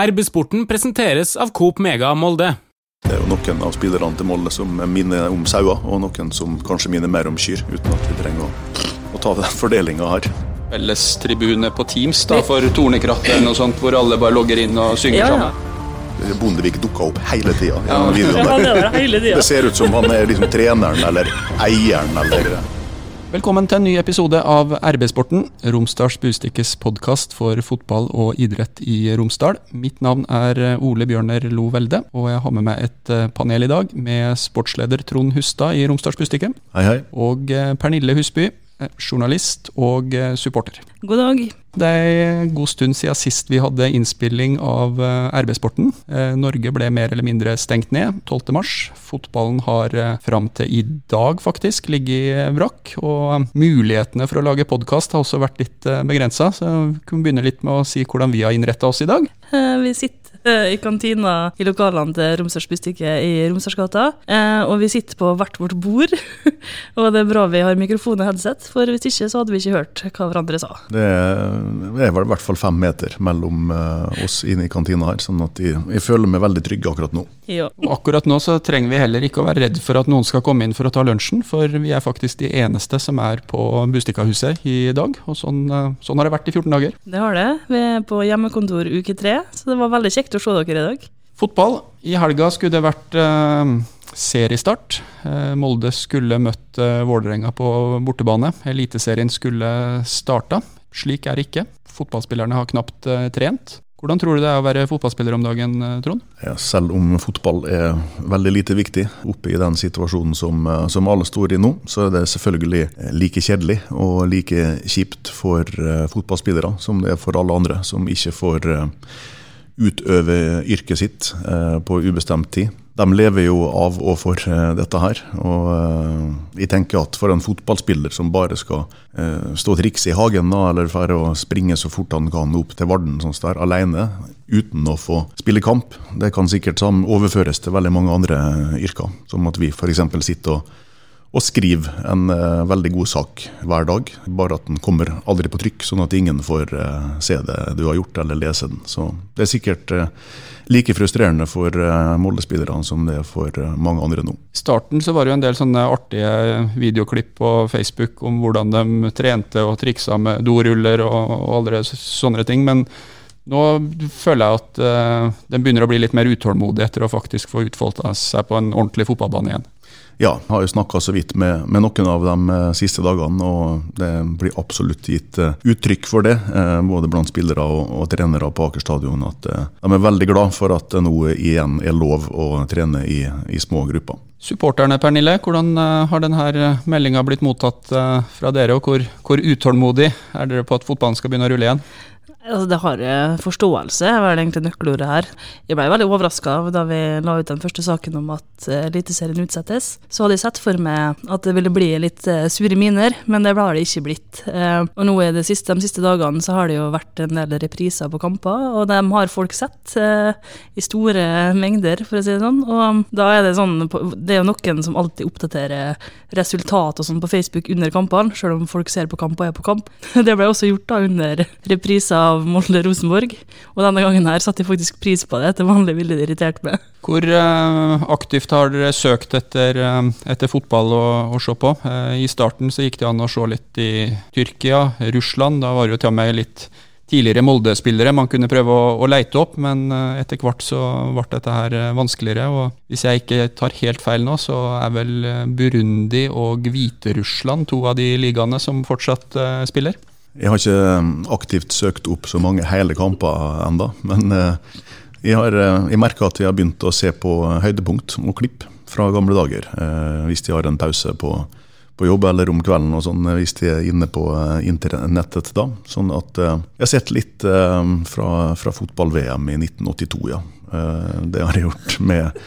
RB-sporten presenteres av Coop Mega Molde. Det er jo noen av spillerne til Molde som minner om sauer, og noen som kanskje minner mer om kyr, uten at vi trenger å, å ta den fordelinga her. Felles tribune på Teams da, for Tornekrattet eller noe sånt, hvor alle bare logger inn og synger Ja, ja. sammen. Bondevik dukka opp hele tida. Ja. Tida. Det ser ut som han er liksom treneren eller eieren eller Velkommen til en ny episode av RB-sporten, Romsdals Bustikkes podkast for fotball og idrett i Romsdal. Mitt navn er Ole Bjørner Lo Velde, og jeg har med meg et eh, panel i dag med sportsleder Trond Hustad i Romsdals Bustikke, Hei, hei. og eh, Pernille Husby, eh, journalist og eh, supporter. God dag. Det er en god stund siden sist vi hadde innspilling av eh, RB-sporten. Eh, Norge ble mer eller mindre stengt ned 12. mars. Fotballen har eh, fram til i dag faktisk ligget i vrakk. Og eh, mulighetene for å lage podkast har også vært litt begrensa, så vi kan begynne litt med å si hvordan vi har innretta oss i dag. Eh, Vi sitter eh, i kantina i lokalene til Romsdals Bustikke i Romsdalsgata. eh, Og vi sitter på hvert vårt bord. Og det er bra vi har mikrofon og headset, for hvis ikke så hadde vi ikke hørt hva hverandre sa. Det er, vel i hvert fall fem meter mellom eh, oss inne i kantina her, sånn at jeg, jeg føler meg veldig trygg akkurat nå. Ja. Akkurat nå så trenger vi heller ikke å være redd for at noen skal komme inn for å ta lunsjen, for vi er faktisk de eneste som er på Bustikkahuset i dag. Og sånn, eh, sånn har det vært i 14 dager. Det har det. Vi er på hjemmekontor uke tre, så det var veldig kjekt å se dere i dag. Fotball. I helga skulle det vært eh, seriestart. Eh, Molde skulle møtt eh, Vålerenga på bortebane. Eliteserien skulle starta. Slik er det ikke. Fotballspillerne har knapt eh, trent. Hvordan tror du det er å være fotballspiller om dagen, eh, Trond? Ja, selv om fotball er veldig lite viktig oppe i den situasjonen som, eh, som alle står i nå, så er det selvfølgelig eh, like kjedelig og like kjipt for fotballspillere som det er for alle andre som ikke får utøve yrket sitt eh, på ubestemt tid. De lever jo av og for eh, dette her. Og eh, jeg tenker at for en fotballspiller som bare skal stå og trikse i hagen, da, eller for å springe så fort han kan opp til Varden sånn der, alene, uten å få spille kamp, det kan sikkert overføres til veldig mange andre yrker. Som at vi f.eks. sitter og og skriver en eh, veldig god sak hver dag, bare at den kommer aldri på trykk, sånn at ingen får eh, se det du har gjort eller lese den. Så det er sikkert eh, like frustrerende for uh, Molde-spillerne som det er for eh, mange andre nå. I starten så var det jo en del sånne artige videoklipp på Facebook om hvordan de trente og triksa med doruller og, og alle sånne ting. Men nå føler jeg at uh, den begynner å bli litt mer utålmodig etter å faktisk få utfolda seg på en ordentlig fotballbane igjen. Ja, jeg har jo snakka så vidt med, med noen av de eh, siste dagene, og det blir absolutt gitt eh, uttrykk for det, eh, både blant spillere og, og trenere på Aker stadion, at de er veldig glad for at det nå igjen er lov å trene i, i små grupper. Supporterne, Pernille, hvordan har denne meldinga blitt mottatt fra dere, og hvor, hvor utålmodig er dere på at fotballen skal begynne å rulle igjen? Altså, det har eh, forståelse, er vel egentlig nøkkelordet her. Jeg ble veldig overraska da vi la ut den første saken om at eh, Eliteserien utsettes. Så hadde jeg sett for meg at det ville bli litt eh, sure miner, men det har det ikke blitt. Og nå i det siste, de siste dagene så har det jo vært en del repriser på kamper, og dem har folk sett i store mengder, for å si det sånn. Og da er det sånn Det er jo noen som alltid oppdaterer resultat og sånn på Facebook under kampene, selv om folk ser på kamp og er på kamp. Det ble også gjort da under reprisa av Molde-Rosenborg, og denne gangen her satte jeg faktisk pris på det. Til vanlig ville det irritert meg. Hvor eh, aktivt har dere søkt etter, eh, etter fotball å, å se på? Eh, I starten så gikk det an å se litt i Tyrkia, Russland. Da var det jo til og med litt tidligere Molde-spillere man kunne prøve å, å leite opp, men eh, etter hvert så ble dette her eh, vanskeligere. og Hvis jeg ikke tar helt feil nå, så er vel Burundi og Hviterussland to av de ligaene som fortsatt uh, spiller. Jeg har ikke eh, aktivt søkt opp så mange hele kamper enda, men eh, jeg, eh, jeg merker at jeg har begynt å se på høydepunkt og klipp fra gamle dager. eh, Hvis de har en pause på, på jobb eller om kvelden, og sånn, hvis de er inne på internettet da. Sånn at jeg har sett litt fra, fra fotball-VM i 1982, ja. Det har jeg gjort med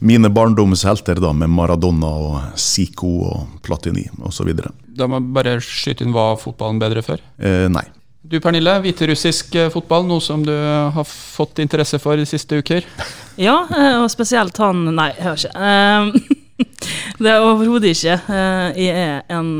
mine barndomshelter, da, med Maradona og Zico og Platini osv. Da må jeg bare skyte inn var fotballen bedre før. Eh, nei. Du Pernille, hviterussisk eh, fotball, noe som du har fått interesse for de siste uker? Ja, eh, og spesielt han Nei, jeg har ikke. Eh, Det er overhodet ikke. Eh, Jeg er en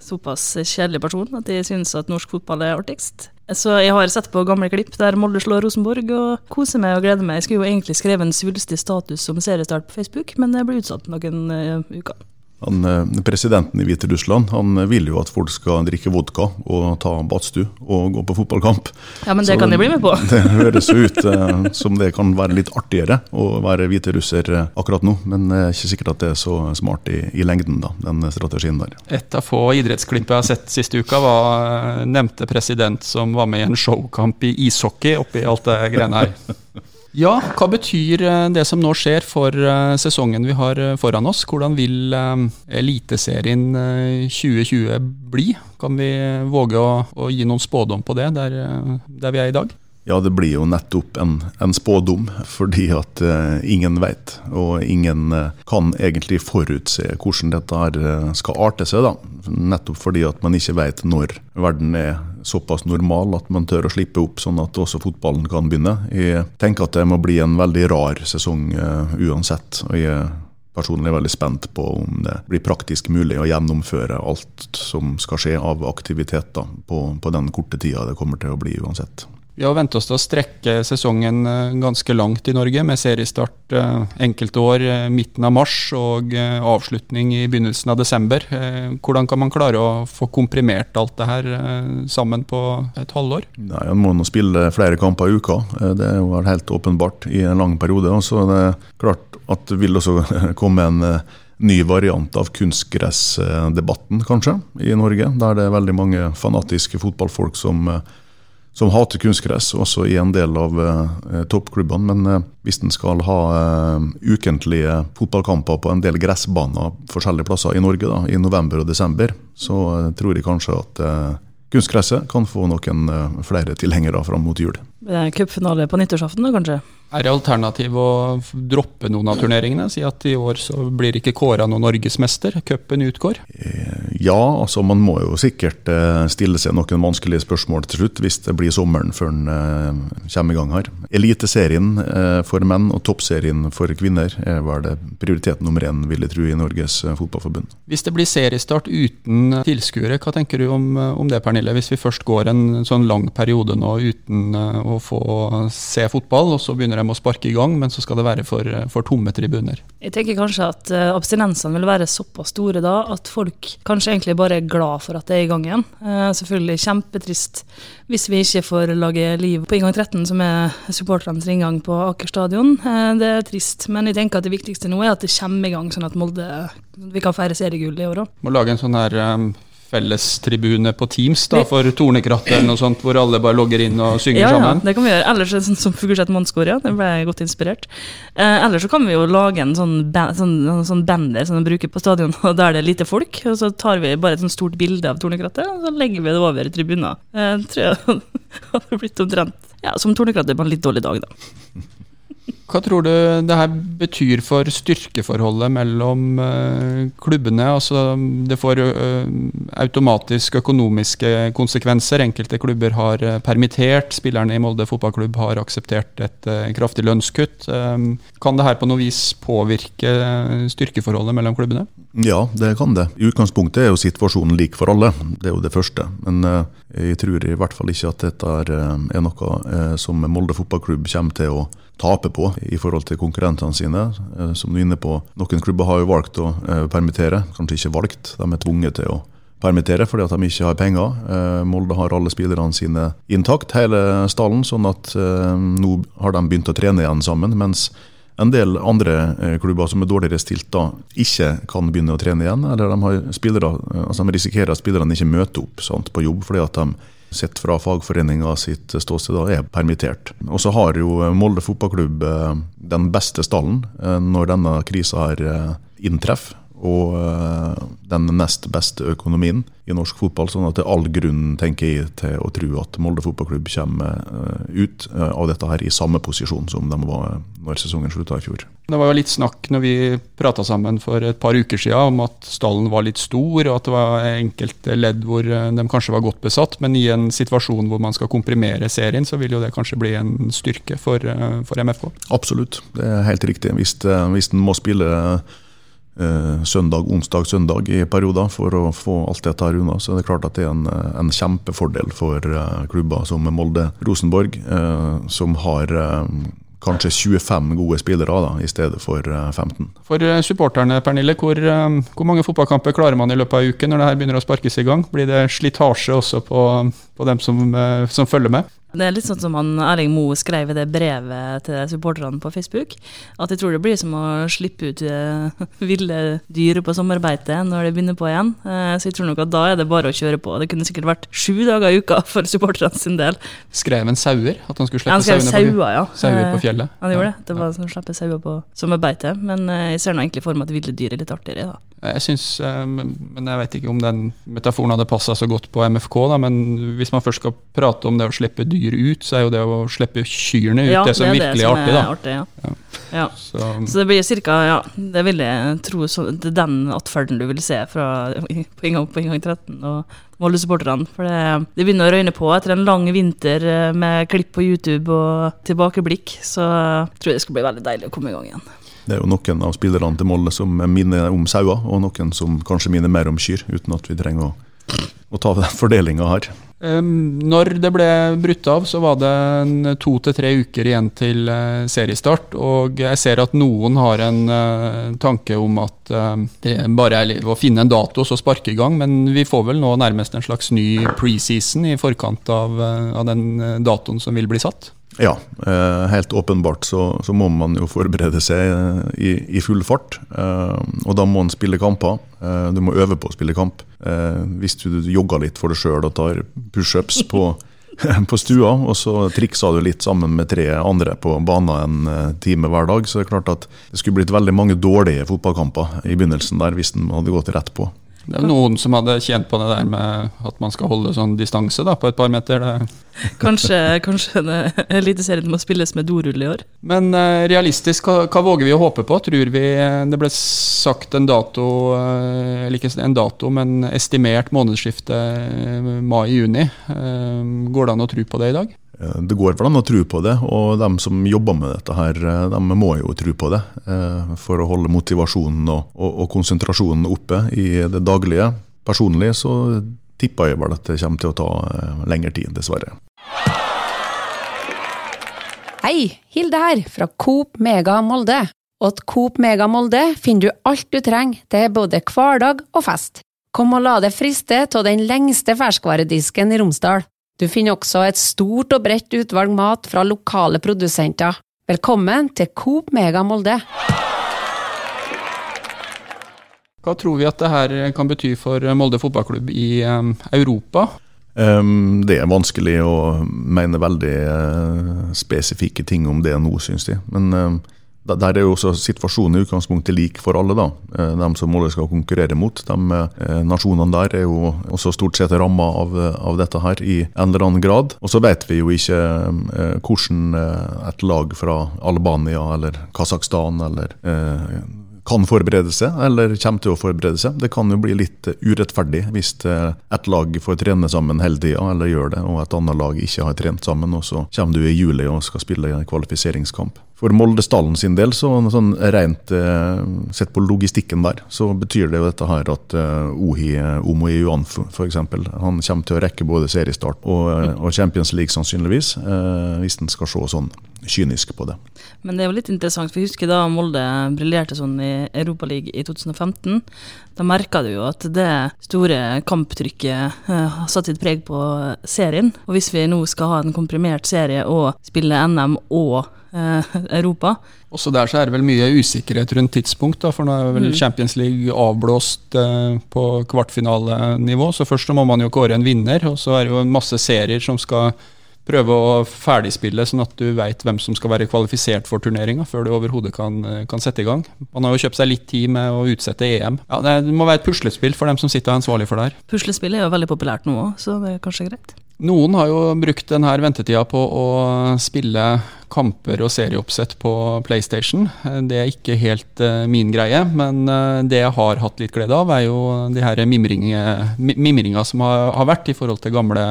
såpass kjedelig person at jeg syns at norsk fotball er artigst. Så jeg har sett på gamle klipp der Molde slår Rosenborg, og koser meg og gleder meg. Jeg skulle jo egentlig skrevet en svulstig status om seriestart på Facebook, men det ble utsatt noen uh, uker. Han, eh, presidenten i Hviterussland han vil jo at folk skal drikke vodka og ta badstue og gå på fotballkamp. Ja, men det Så kan de bli med på. det høres jo ut eh, som det kan være litt artigere å være hviterusser eh, akkurat nå, men det er ikke sikkert at det er så smart i, i lengden, da, den strategien der. Et av få idrettsklipp jeg har sett siste uka, var nevnte president som var med i en showkamp i ishockey oppi alt det greiene her. Ja, hva betyr eh, det som nå skjer for eh, sesongen vi har eh, foran oss? Hvordan vil Eliteserien 2020 bli? Kan vi våge å, å gi noen spådom på det, der, der, vi er i dag? Ja, det blir jo nettopp en, en spådom, fordi at uh, ingen vet. Og ingen uh, kan egentlig forutse hvordan dette her, uh, skal arte seg. da. Nettopp fordi at man ikke vet når verden er såpass normal at man tør å slippe opp, sånn at også fotballen kan begynne. Jeg tenker at det må bli en veldig rar sesong uansett. og jeg er personlig veldig spent på om det blir praktisk mulig å gjennomføre alt som skal skje av aktiviteter på, på den korte tida det kommer til å bli uansett. Vi har vent oss til å strekke sesongen eh, ganske langt i Norge, med seriestart eh, enkelte år eh, midten av mars og avslutning i begynnelsen av desember. Hvordan kan man klare å få komprimert alt det her sammen på et halvår? Nei, Man må nå spille flere kamper i uka. Det er jo helt åpenbart i en lang periode. Så det er klart at det vil også komme en ny variant av kunstgressdebatten, kanskje, i Norge. Der det er veldig mange fanatiske fotballfolk som som hater kunstgress, også i en del av eh, toppklubbene. Men eh, hvis en skal ha eh, ukentlige fotballkamper på en del gressbaner forskjellige plasser i Norge da, i november og desember, så tror jeg kanskje at kunstgresset kan få noen flere tilhengere fram mot jul. Cupfinale på nyttårsaften da, kanskje? Er det alternativ å droppe noen av turneringene? Si at i år så blir ikke kåra noen norgesmester, cupen utgår? Eh, ja, altså man må jo sikkert eh, stille seg noen vanskelige spørsmål til slutt, hvis det blir sommeren før den eh, kommer i gang her. Eliteserien for menn og toppserien for kvinner er vel det prioritet nummer én, vil jeg tro, i Norges Fotballforbund. Hvis det blir seriestart uten tilskuere, hva tenker du om, om, det, Pernille? Hvis vi først går en sånn lang periode nå uten å få se fotball, og så begynner de å sparke i gang, men så skal det være for, for tomme tribuner. Jeg tenker kanskje at uh, abstinensene vil være såpass store da at folk kanskje egentlig bare er glad for at det er i gang igjen. Uh, selvfølgelig kjempetrist hvis vi ikke får lage liv på inngang 13, som er supporternes inngang på Aker stadion. Uh, det er trist, men jeg tenker at det viktigste nå er at det kommer i gang, sånn at Molde vi kan feire seriegull i år òg. Må lage en sånn her fellestribune på Teams da, for Tornekrattet eller noe sånt, hvor alle bare logger inn og synger ja, sammen? Ja, det kan vi gjøre. Ellers sånn som Fugleseth Mannskår, ja. Det ble jeg godt inspirert. Eh, ellers så kan vi jo lage en sånn, band, sånn, sånn bander som de bruker på stadion, og der det er lite folk. Og så tar vi bare et sånt stort bilde av Tornekrattet, og så legger vi det over tribunen. Eh, tror jeg hadde blitt omtrent ja, som Tornekrattet på en litt dårlig dag, da. Hva tror du det her betyr for styrkeforholdet mellom uh, klubbene? Altså, det får uh, automatisk økonomiske konsekvenser. Enkelte klubber har uh, permittert. Spillerne i Molde fotballklubb har akseptert et kraftig lønnskutt. Kan det her på noe vis påvirke styrkeforholdet mellom klubbene? Ja, det kan det. I utgangspunktet er jo situasjonen lik for alle. Det er jo det første. Men jeg tror i hvert fall ikke at dette er noe som Molde fotballklubb kommer til å taper på i forhold til konkurrentene sine. Eh, som du er inne på, Noen klubber har jo valgt å eh, permittere, kanskje ikke valgt. De er tvunget til å permittere fordi at de ikke har penger. Eh, Molde har alle spillerne sine intakt, hele stallen, sånn at nå har de begynt å trene igjen sammen. mens en del andre klubber som er dårligere stilt da, ikke kan begynne å trene igjen. Eller de, har spillere, altså de risikerer at spillerne ikke møter opp sant, på jobb fordi at de sett fra fagforeninga sitt ståsted, er permittert. Og så har jo Molde fotballklubb eh, den beste stallen eh, når denne krisa her eh, inntreffer og eh, den nest beste økonomien i norsk fotball. sånn at det er all grunn tenker jeg, til å tro at Molde fotballklubb kommer eh, ut eh, av dette her i samme posisjon som de var når sesongen slutta i fjor. Det var jo litt snakk når vi prata sammen for et par uker siden om at stallen var litt stor, og at det var enkelte ledd hvor de kanskje var godt besatt. Men i en situasjon hvor man skal komprimere serien, så vil jo det kanskje bli en styrke for, for MFK? Absolutt, det er helt riktig. Hvis, hvis en må spille søndag, onsdag, søndag i perioder for å få alt dette her unna. Så det er klart at det er en, en kjempefordel for klubber som Molde Rosenborg, som har kanskje 25 gode spillere da, i stedet for 15. For supporterne, Pernille, hvor, hvor, mange fotballkamper klarer man i løpet av uken når det her begynner å sparkes i gang? Blir det slitasje også på, på dem som, som følger med? Det er litt sånn som han Erling Moe skrev i det brevet til supporterne på Facebook. At jeg tror det blir som å slippe ut eh, ville dyr på sommerbeite når det begynner på igjen. Eh, så jeg tror nok at da er det bare å kjøre på. Det kunne sikkert vært sju dager i uka for supporterne sin del. Skrev en sauer? At han skulle slippe han sauene sauer, ja. sauer på fjellet? Han gjorde det. Det var som å slippe sauer på sommerbeite. Men jeg ser nå egentlig for meg at ville dyr er litt artigere, da. Jeg synes, men jeg vet ikke om den metaforen hadde passa så godt på MFK, da, men hvis man først skal prate om det å slippe dyr ut, så er jo det å slippe kyrne ut ja, det som det virkelig er artig. da. Artig, ja. Ja. Ja. Så. så. det blir cirka, ja, det vil jeg tro så, det er den atferden du vil se fra, på inngang, på inngang 13 og Molde-supporterne. For det, det, begynner å røyne på etter en lang vinter eh, med klipp på YouTube og tilbakeblikk. Så jeg tror jeg det skal bli veldig deilig å komme i gang igjen. Det er jo noen av spillerne til Molde som minner om sauer, og noen som kanskje minner mer om kyr, uten at vi trenger å, å ta den fordelinga her. Når det ble brutt av, så var det to til tre uker igjen til uh, seriestart. Og jeg ser at noen har en uh, tanke om at uh, det bare er å finne en dato og så sparke i gang. Men vi får vel nå nærmest en slags ny preseason i forkant av, av den datoen som vil bli satt? Ja, eh, helt åpenbart så, så, må man jo forberede seg eh, i, i full fart. Eh, og da må man spille kamper. Du må øve på å spille kamp. Hvis du jogger litt for deg sjøl og tar pushups på, på stua, og så trikser du litt sammen med tre andre på banen en time hver dag, så er det klart at det skulle blitt veldig mange dårlige fotballkamper i begynnelsen der hvis den hadde gått rett på. Det er noen som hadde tjent på det der med at man skal holde sånn distanse da, på et par meter. kanskje kanskje Eliteserien må spilles med dorull i år. Men uh, realistisk, hva, hva, våger vi å håpe på? Tror vi det ble sagt en dato, uh, eller ikke en dato, men estimert månedsskifte uh, mai-juni. går det an å tro på det i dag? Eh, det går vel an å tro på det, og de som jobber med dette, her, eh, de må jo tro på det. Eh, for å holde motivasjonen og, og, og konsentrasjonen oppe i det daglige. Personlig så tipper jeg vel at det kommer til å ta lengre tid, dessverre. Hei, Hilde her, fra Coop Mega Molde. Og til Coop Mega Molde finner du alt du trenger til både hverdag og fest. Kom og la deg friste av den lengste ferskvaredisken i Romsdal. Du finner også et stort og bredt utvalg mat fra lokale produsenter. Velkommen til Coop Mega Molde! Hva tror vi at det her kan bety for Molde fotballklubb i um, Europa? Um, det er vanskelig å mene veldig uh, spesifikke ting om det nå, syns de. Men uh, der er jo også situasjonen i utgangspunktet lik for alle. da. Eh, de som Molde skal konkurrere mot. De eh, Nasjonene der er jo også stort sett ramma av, av, dette her i en eller annen grad. Og så vet vi jo ikke eh, hvordan et lag fra Albania eller Kasakhstan eller kan forberede seg, eller kommer til å forberede seg. Det kan jo bli litt urettferdig hvis et lag får trene sammen hele tida, eller gjør det, og et annet lag ikke har trent sammen, og så kommer du i juli og skal spille en kvalifiseringskamp. For Moldestallen sin del, så sånn rent eh, sett på logistikken der, så betyr det jo dette her at eh, Ohi eh, Omo Yuan f.eks. Han kommer til å rekke både seriestart og, og Champions League sannsynligvis, hvis en skal se sånn kynisk på det. Men det er jo litt interessant, for jeg husker da Molde briljerte sånn i Europaligaen i 2015. Da merka du jo at det store kamptrykket har satt sitt preg på serien. Og hvis vi nå skal ha en komprimert serie og spille NM og Europa. Også der så er det vel mye usikkerhet rundt tidspunkt, da, for nå er vel mm. Champions League avblåst eh, på kvartfinalenivå. Så først så må man jo kåre en vinner, og så er det jo masse serier som skal prøve å ferdigspille, sånn at du veit hvem som skal være kvalifisert for turneringa, før du overhodet kan, eh, kan, sette i gang. Man har jo kjøpt seg litt tid med å utsette EM. Ja, Det må være et puslespill for dem som sitter ansvarlig for det her. Puslespill er jo veldig populært nå òg, så det er kanskje greit. Noen har jo brukt denne ventetida på å spille kamper og serieoppsett på PlayStation. Det er ikke helt uh, min greie, men uh, det jeg har hatt litt glede av, er jo de her mimringa som har, vært i forhold til gamle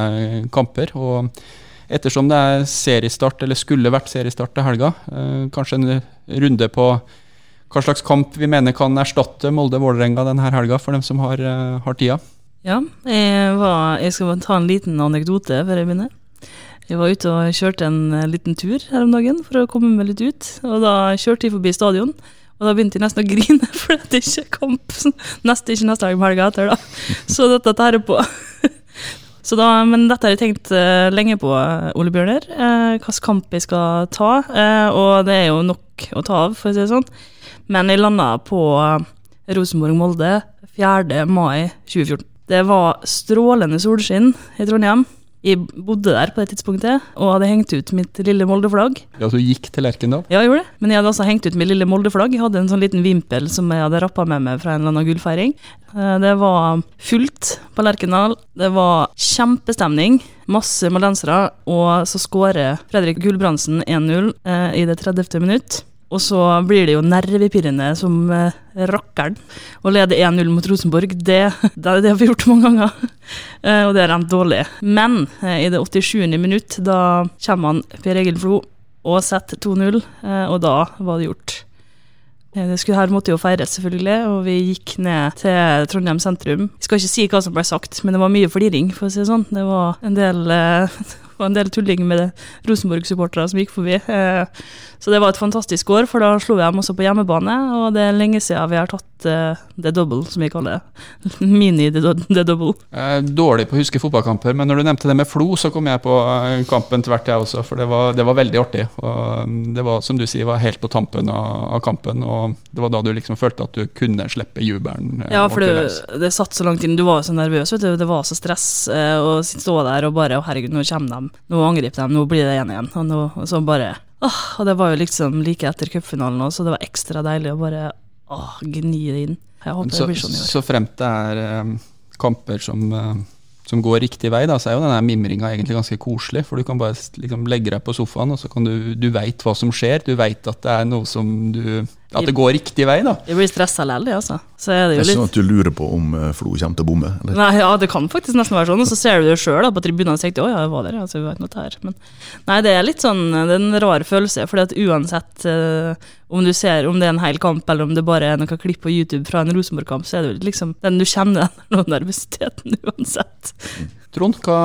kamper. Og ettersom det er seriestart, eller skulle vært seriestart til helga, uh, kanskje en runde på hva slags kamp vi mener kan erstatte Molde-Vålerenga denne helga, for dem som har, har tida. Ja, jeg, var, jeg skal ta en liten anekdote før jeg begynner. Jeg var ute og kjørte en eh, liten tur her om dagen for å komme meg litt ut. Og da kjørte jeg forbi stadion, og da begynte jeg nesten å grine, for det er ikke kamp neste, ikke neste gang helga etter, da. Så dette tærer på. Så da, men dette har jeg tenkt uh, lenge på, Ole Bjørner. Eh, hvilken kamp jeg skal ta. Eh, og det er jo nok å ta av, for å si det sånn. Men jeg landa på Rosenborg-Molde 4. mai 2014. Det var strålende solskinn i Trondheim. Jeg bodde der på det tidspunktet og hadde hengt ut mitt lille Molde-flagg. Ja, Du gikk til Lerkendal? Ja, jeg gjorde det. Men jeg hadde også hengt ut mitt lille Molde-flagg. Jeg hadde en sånn liten vimpel som jeg hadde rappa med meg fra en eller annen gullfeiring. Eh, det var fullt på Lerkendal. Det var kjempestemning. Masse moldensere. Og så skårer Fredrik Gulbrandsen 1-0 eh, i det 30. minutt. Og så blir det jo nervepirrende som eh, rakkeren å lede 1-0 mot Rosenborg. Det, det, det, har vi gjort mange ganger, eh, og det er rent dårlig. Men eh, i det 87. minutt, da kommer han Per Egil Flo og setter 2-0, eh, og da var det gjort. Eh, det skulle, her måtte jo feires, selvfølgelig, og vi gikk ned til Trondheim sentrum. Jeg skal ikke si hva som ble sagt, men det var mye fliring, for å si det sånn. Det var en del eh, og en del tulling med Rosenborg-supportere som gikk forbi. Eh, så det var et fantastisk år, for da slo vi dem også på hjemmebane. Og det er lenge siden vi har tatt the det double, som vi kaller det. Mini the double. Er dårlig på å huske fotballkamper, men når du nevnte det med Flo, så kom jeg på eh, kampen tvert, jeg også. For det var, det var, veldig artig. Og mm, det var, som du sier, var helt på tampen av, kampen. Og det var da du liksom følte at du kunne slippe jubelen. Eh, ja, for det, det, satt så langt inn. Du var jo så nervøs, vet du. Det var så stress å stå der og bare Å, herregud, nå kommer de. Nå angriper de. Nå blir det 1 igjen. Og, nå, og så bare Åh, og det var jo liksom like etter cupfinalen òg, så det var ekstra deilig å bare åh, gni det inn. Jeg håper så, det blir sånn i år. Så fremt det er um, kamper som, uh, som, går riktig vei, da, så er jo denne mimringa egentlig ganske koselig. For du kan bare liksom, legge deg på sofaen, og så kan du Du veit hva som skjer. Du veit at det er noe som du at det går riktig vei, da. Jeg blir stressa likevel, altså. Så er det jo litt... Er sånn at du lurer på om eh, Flo kommer til å bomme? Eller? Nei, ja, det kan faktisk nesten være sånn. Og så ser du det sjøl på tribunene og tenker å ja, jeg var der, altså, vi vet noe her. Men nei, det er litt sånn, det er en rar følelse. fordi at uansett uh, om du ser om det er en hel kamp, eller om det bare er noen klipp på YouTube fra en Rosenborg-kamp, så er det liksom den du kjenner den nervøsiteten uansett. Trond, hva,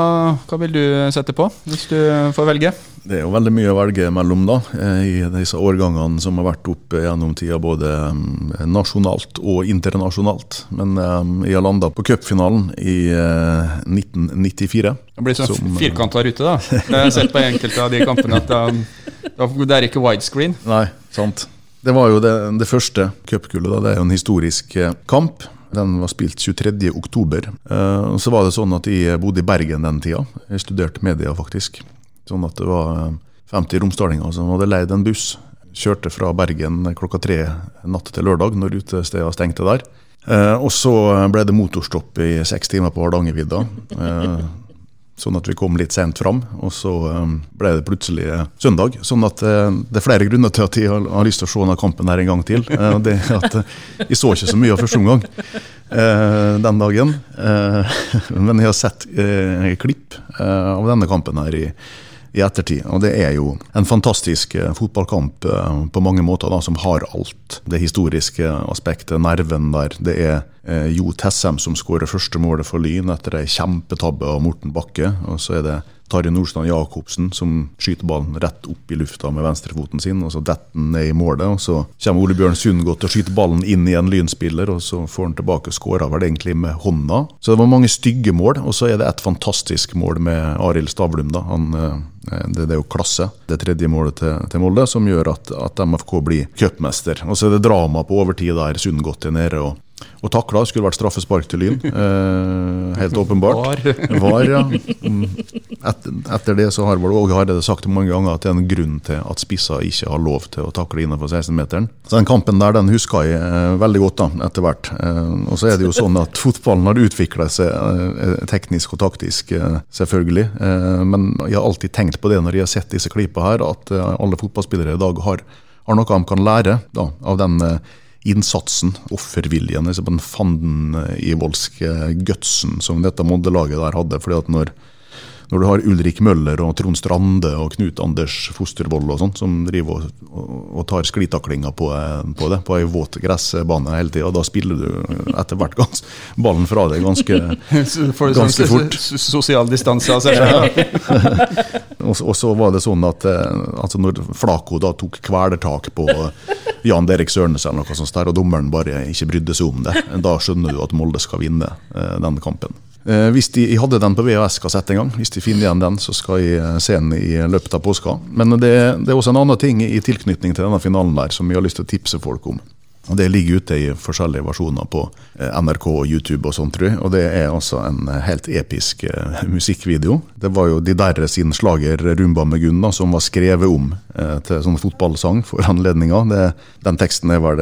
hva, vil du sette på, hvis du får velge? Det er jo veldig mye å velge mellom da, eh, i disse årgangene som har vært oppe gjennom tida, både mm, nasjonalt og internasjonalt. Men um, jeg har landa på cupfinalen i uh, 1994. Det blir sånn som, firkanta rute, da. Jeg har sett på enkelte av de kampene at det er ikke widescreen. Nei, sant. Det var jo det, det første cupgullet. Det er jo en historisk kamp. Den var spilt 23.10. Uh, så var det sånn at jeg bodde i Bergen den tida. Jeg studerte media, faktisk. Sånn at det var 50 romsdalinger som hadde leid en buss. Kjørte fra Bergen klokka tre natt til lørdag, når utestedene stengte der. Uh, og så ble det motorstopp i seks timer på Hardangervidda. Uh, Sånn at vi kom litt sent fram. Og så ble det plutselig søndag. Sånn at det er flere grunner til at jeg har, lyst til å se denne kampen her en gang til. Det at Jeg så ikke så mye av første omgang den dagen. men jeg har sett klipp av denne kampen her i i ettertid. Og det er jo en fantastisk fotballkamp på mange måter, da, som har alt. Det historiske aspektet, nerven der. Det er Eh, jo Tessem som skårer første målet for Lyn etter ei kjempetabbe av Morten Bakke. Og så er det Tarjei Nordstrand Jacobsen som skyter ballen rett opp i lufta med venstrefoten sin. og Så detter den ned i målet. og Så kommer Ole Bjørn Sundgodt og skyter ballen inn i en Lynspiller, og så får han tilbake og skårer vel egentlig med hånda. Så det var mange stygge mål. Og så er det et fantastisk mål med Arild Stavlum. da. Han, eh, det, det, er jo klasse, det tredje målet til, til Molde, som gjør at, at MFK blir cupmester. Og så er det drama på overtid der Sundgodt er nede. og og takla. Skulle vært straffespark til Lyn. Eh, helt åpenbart. Var. Var ja. Mm. Et, etter det så har vel Åge Hareide sagt mange ganger at det er en grunn til at spisser ikke har lov til å takle innenfor 16-meteren. Så den kampen der den husker jeg eh, veldig godt da, etter hvert. Eh, og så er det jo sånn at fotballen har utvikla seg eh, teknisk og taktisk, eh, selvfølgelig. Eh, men jeg har alltid tenkt på det når jeg har sett disse klippene her, at alle fotballspillere i dag har, har noe de kan lære da, av den innsatsen, offerviljen, liksom den fanden-ivoldske gutsen som dette Molde-laget der hadde. fordi at når, når du har Ulrik Møller og Trond Strande og Knut Anders Fostervoll og sånn, som driver og, og, tar sklitaklinga på, eh, på det, på ei våt gressbane hele tida, da spiller du etter hvert gans, ballen fra deg ganske, ganske fort. Sosial distanse av seg og, og, så var det sånn at eh, altså når Flako da tok kvelertak på Jan Derek Sørnes eller noe sånt, der, og dommeren bare ikke brydde seg om det, da skjønner du at Molde skal vinne eh, den kampen. Eh, hvis de, Jeg hadde den på VHS-kassett en gang. Hvis de finner igjen den, så skal jeg eh, se den i løpet av påska. Men det, det er også en annen ting i tilknytning til denne finalen der som jeg har lyst til å tipse folk om. Og Det ligger ute i forskjellige versjoner på eh, NRK og YouTube og sånt, tror jeg. Og det er altså en eh, helt episk eh, musikkvideo. Det var jo de Derre sin slager 'Rumba med Gunn' da, som var skrevet om til sånn fotballsang for anledninga. Den teksten er vel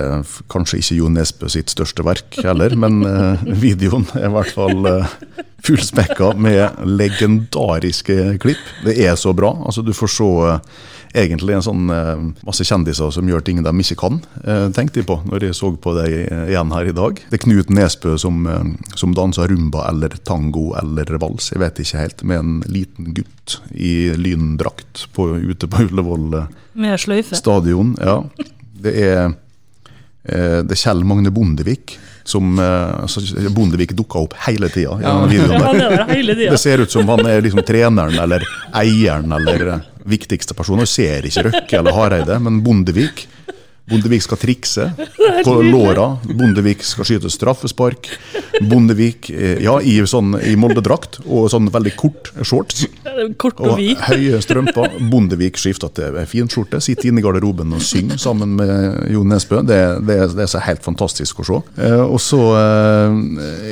kanskje ikke Jo Nesbø sitt største verk heller, men videoen er i hvert fall eh, fullspekka med legendariske klipp. Det er så bra. altså Du får se egentlig en sånn eh, masse kjendiser som gjør ting de ikke kan, eh, tenkte jeg på når jeg så på deg igjen her i dag. Det er Knut Nesbø som, eh, som danser rumba eller tango eller vals, jeg vet ikke helt, med en liten gutt i lyndrakt på, ute på Ullevål med sløyfe. stadion. Ja. Det er, det er Kjell Magne Bondevik som altså Bondevik dukka opp hele tida. Ja. Det, det ser ut som han er liksom treneren eller eieren eller viktigste personer. Ser ikke Røkke eller Hareide, men Bondevik. Bondevik skal trikse på låra. Bondevik skal skyte straffespark. Bondevik eh, ja, i, sånn, i Molde-drakt og sånn veldig kort shorts. Kort og, og høye strømper. Bondevik skifter til finskjorte, sitter inne i garderoben og synger sammen med Jo Nesbø. Det, det, det, er så helt fantastisk å se. Eh, og så eh,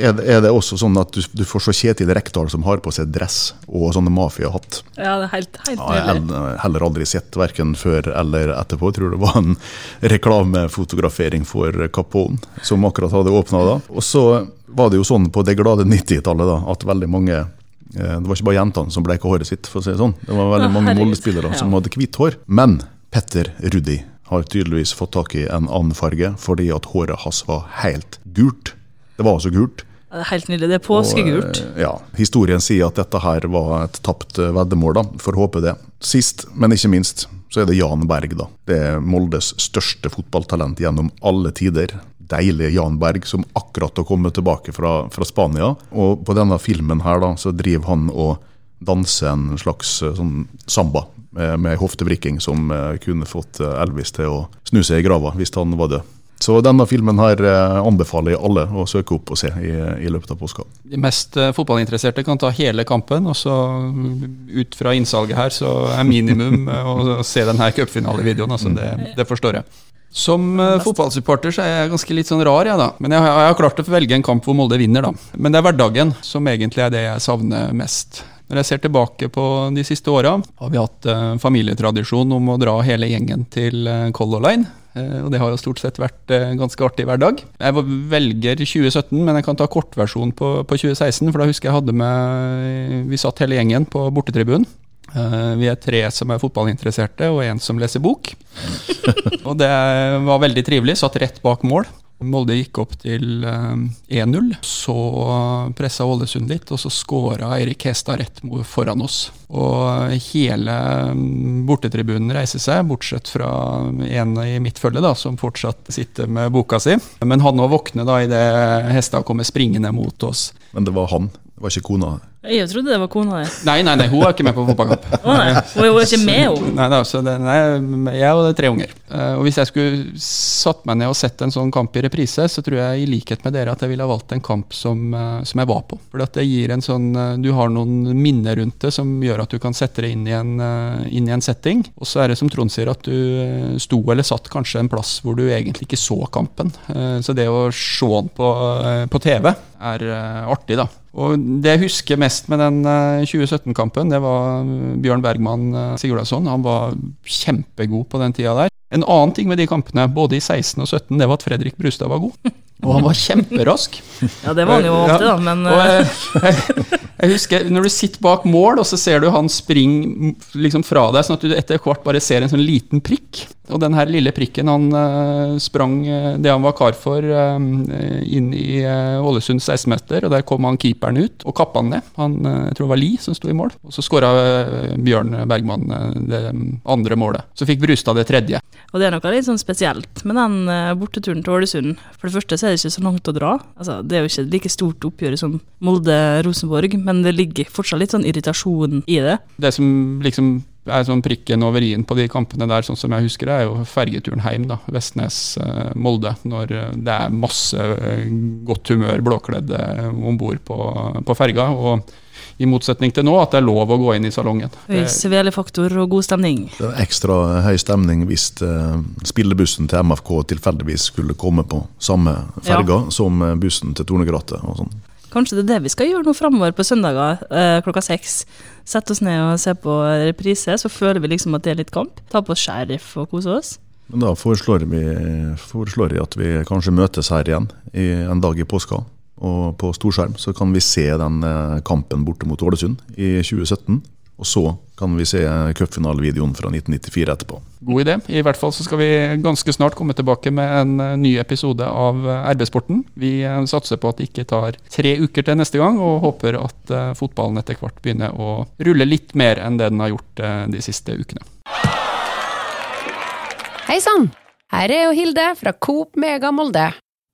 er, det, det, også sånn at du, du får se Kjetil Rekdal som har på seg dress og sånne mafiahatt. Ja, det er helt, helt ja, jeg har heller aldri sett verken før eller etterpå. Jeg tror det var en reklamefotografering for Capone, som akkurat hadde åpna da. Og så var det jo sånn på det glade 90-tallet at veldig mange eh, Det var ikke bare jentene som bleika håret sitt, for å si det sånn. Det var veldig mange Molde-spillere som hadde hvitt hår. Men Petter Rudi har tydeligvis fått tak i en annen farge, fordi at håret hans var helt gult. Det var altså gult. Helt nydelig. Det er påskegult. Og, eh, ja, Historien sier at dette her var et tapt eh, veddemål, da. Får håpe det. Sist, men ikke minst, så er det Jan Berg, da. Det er Moldes største fotballtalent gjennom alle tider. Deilige Jan Berg, som akkurat har kommet tilbake fra, fra, Spania. Og på denne filmen her da, så driver han og danser en slags eh, sånn samba med, hoftevrikking som kunne fått Elvis til å snu seg i grava hvis han var død. Så denne filmen her anbefaler jeg alle å søke opp og se i, i løpet av påska. De mest fotballinteresserte kan ta hele kampen, og så ut fra innsalget her, så er minimum å se denne cupfinalevideoen. Altså det, det forstår jeg. Som uh, fotballsupporter så er jeg ganske litt sånn rar, jeg, da. Men jeg, jeg, har klart å velge en kamp hvor Molde vinner, da. Men det er hverdagen som egentlig er det jeg savner mest. Når jeg ser tilbake på de siste åra, har vi hatt uh, familietradisjon om å dra hele gjengen til uh, Color Line. Uh, og det har jo stort sett vært ganske artig hver dag. Jeg velger 2017, men jeg kan ta kortversjonen på, på 2016. For da husker jeg hadde med Vi satt hele gjengen på bortetribunen. Eh, vi er tre som er fotballinteresserte, og en som leser bok. og det var veldig trivelig. Satt rett bak mål. Molde gikk opp til 1-0. Eh, så pressa Ålesund litt, og så skåra Eirik Hestad rett foran oss. Og hele mm, bortetribunen reiser seg, bortsett fra en i mitt følge, da, som fortsatt sitter med boka si. Men han òg våkner da idet Hestad kommer springende mot oss. Men det var han, det var ikke kona? Jeg trodde det var kona di. Nei, nei, nei, hun var ikke med på fotballkamp. oh, nei. Hun var ikke med, hun. Nei, da, så det, nei, jeg og tre unger. Uh, og Hvis jeg skulle satt meg ned og sett en sånn kamp i reprise, så tror jeg i likhet med dere at jeg ville ha valgt en kamp som, uh, som jeg var på. For det gir en sånn uh, Du har noen minner rundt det som gjør at du kan sette det inn i en, inn i en setting. Og så er det som Trond sier, at du sto eller satt kanskje en plass hvor du egentlig ikke så kampen. så det å se den på, på TV er artig, da. Og Det jeg husker mest med den 2017-kampen, eh, det var eh, Bjørn Bergman Sigurdasson Han var kjempegod på den tida der. En annen ting med de kampene, både i 16 og 17, det var at Fredrik Brustad var god. Og han var kjemperask. Ja, det var han jo ofte, da, men jeg, jeg, Jeg husker Når du sitter bak mål, og så ser du han springe liksom fra deg, sånn at du etter hvert bare ser en sånn liten prikk. Og den her lille prikken, han uh, sprang uh, det han var kar for, uh, inn i Ålesund 16-meter, og der kom han keeperen ut og kappa han ned. Han, jeg tror det var Li som sto i mål. Og så skåra Bjørn Bergman det andre målet. Så fikk Brustad det tredje. Og det er noe litt sånn spesielt med den borteturen til Ålesund. For det første så er det ikke så langt å dra. Altså, det er jo ikke like stort oppgjør som Molde-Rosenborg, men det ligger fortsatt litt sånn irritasjon i det. Det som liksom er sånn prikken over i-en på de kampene der, sånn som jeg husker det, er jo fergeturen hjem, da. Vestnes-Molde. Når eh, det er masse eh, godt humør, blåkledde om bord på, på ferga. og i motsetning til nå, at det er lov å gå inn i salongen. Høy svele-faktor og god stemning. Det er ekstra høy stemning hvis uh, spillebussen til MFK tilfeldigvis skulle komme på samme ferga ja. som bussen til Tornegrattet. og sånn. Kanskje det er det vi skal gjøre nå framover på søndager eh, klokka seks. Sette oss ned og se på reprise, så føler vi liksom at det er litt kamp. Ta på oss sheriff og kose oss. Men da foreslår, vi, foreslår vi at vi kanskje møtes her igjen i en dag i påska. Og på storskjerm så kan vi se den eh, kampen borte mot Ålesund i 2017. Og så kan vi se cupfinalevideoen fra 1994 etterpå. God idé. I hvert fall så skal vi ganske snart komme tilbake med en eh, ny episode av eh, RB-sporten. Vi eh, satser på at det ikke tar tre uker til neste gang, og håper at fotballen etter hvert begynner å rulle litt mer enn det den har gjort de siste ukene. Hei sann! Her er jo Hilde fra Coop Mega Molde.